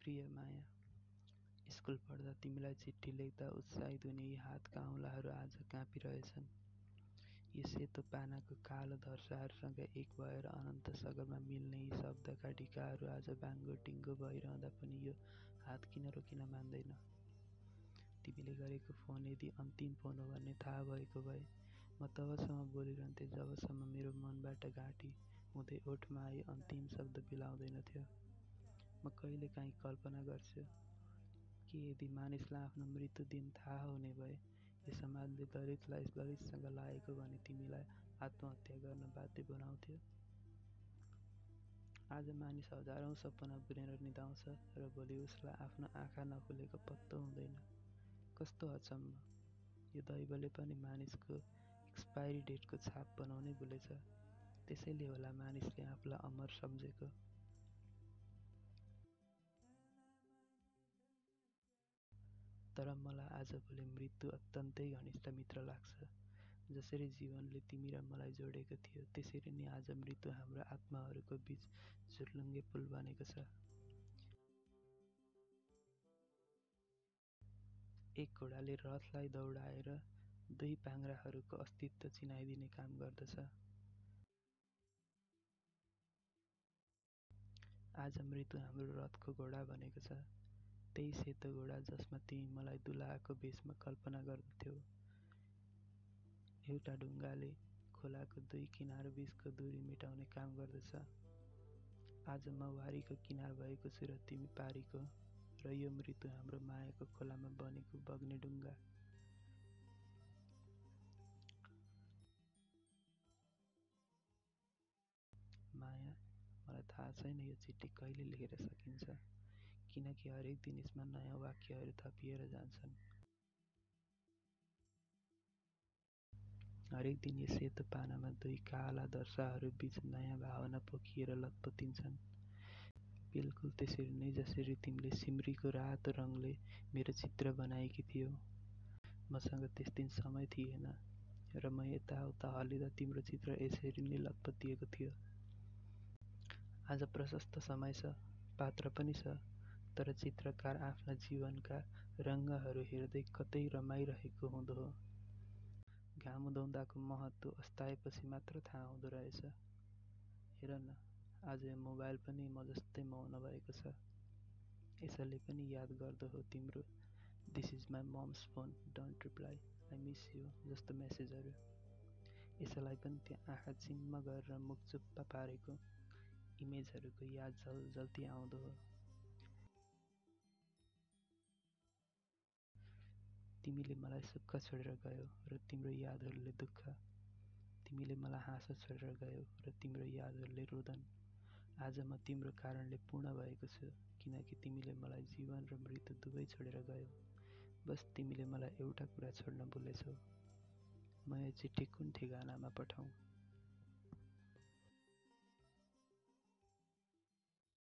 प्रिय माया, स्कुल पढ्दा तिमीलाई चिठी लेख्दा उत्साहित हुने यी हातका औँलाहरू आज काँपिरहेछन्। यी सेतो पानाको कालो धर्साहरूसँग एक भएर अनन्त सगरमा मिल्ने यी शब्दका ढिकाहरू आज बाङ्गो टिङ्गो भइरहँदा पनि यो हात किन रोकिन मान्दैन? तिमीले गरेको फोन यदि अन्तिम फोन हो भन्ने थाहा भएको भए म तबसम्म बोलिरहन्थेँ जबसम्म मेरो मनबाट घाँटी हुँदै ओठमा आई अन्तिम शब्द बिलाउँदैनथ्यो। म कहिलेकाहीँ कल्पना गर्छु कि यदि मानिसलाई आफ्नो मृत्यु दिन थाहा हुने भए यो समाजले दलितलाई दलितसँग लागेको भनी तिमीलाई आत्महत्या गर्न बाध्य बनाउँथ्यो। आज मानिस हजारौं सपना बुनेर निदाउँछ र भोलि उसलाई आफ्नो आँखा नखुलेको पत्तो हुँदैन। कस्तो अचम्म, यो दैवले पनि मानिसको एक्सपायरी डेटको छाप बनाउनै भुलेछ। त्यसैले होला मानिसले आफूलाई अमर सम्झेको। तर मलाई आजभोलि मृत्यु अत्यन्तै घनिष्ठ मित्र लाग्छ। जसरी जीवनले तिमी र मलाई जोडेको थियो त्यसरी नै आज मृत्यु हाम्रो आत्माहरूको बीच झुर्लुङ्गे पुल बनेको छ। एक घोडाले रथलाई दौडाएर दुई पाङ्ग्राहरूको अस्तित्व चिनाइदिने काम गर्दछ। आज मृत्यु हाम्रो रथको घोडा बनेको छ। त्यही सेतो घोडा जसमा तिमी मलाई दुलाहाको भेषमा कल्पना गर्दथ्यौ। एउटा ढुङ्गाले खोलाको दुई किनार बीचको दूरी मेटाउने काम गर्दछ। आज म वारीको किनार भएको छु र तिमी पारीको र यो मृत्यु हाम्रो मायाको खोलामा बनेको बग्ने ढुङ्गा। माया, मलाई थाहा छैन यो चिठी कहिले लेखेर सकिन्छ, किनकि हरेक दिन यसमा नयाँ वाक्यहरू थपिएर जान्छन्। हरेक दिन यस सेतो पानामा दुई काला धर्साहरू बीच नयाँ भावना पोखिएर लतपतिन्छन्। बिल्कुल त्यसरी नै जसरी तिमीले सिम्रीको रातो रङले मेरो चित्र बनाएकी थियौ। मसँग त्यस दिन समय थिएन र म यता उता हल्लिँदा तिम्रो चित्र यसरी नै लतपतिएको थियो। आज प्रशस्त समय छ, पात्र पनि छ, तर चित्रकार आफ्ना जीवनका रङ्गहरू हेर्दै कतै रमाइरहेको हुँदो हो। घाम उदाउँदाको महत्त्व अस्ताएपछि मात्र थाहा हुँदो रहेछ। हेर न, आज मोबाइल पनि म जस्तै मौन भएको छ। यसैले पनि याद गर्दो हो तिम्रो this is my mom's phone don't reply, I miss you जस्तो मेसेजहरू। यसैलाई पनि त्यो आँखा चिम्म गरेर मुख चुप्पा पारेको इमेजहरूको याद झलझल्ती आउँदो हो। तिमीले मलाई सुख छोडेर गयौ र तिम्रो यादहरूले दुःख। तिमीले मलाई हाँसो छोडेर गयौ र तिम्रो यादहरूले रुदन। आज म तिम्रो कारणले पूर्ण भएको छु किनकि तिमीले मलाई जीवन र मृत्यु दुवै छोडेर गयौ। बस तिमीले मलाई एउटा कुरा छोड्न भुलेछौ। म यो चिठी कुन ठेगानामा पठाऊँ?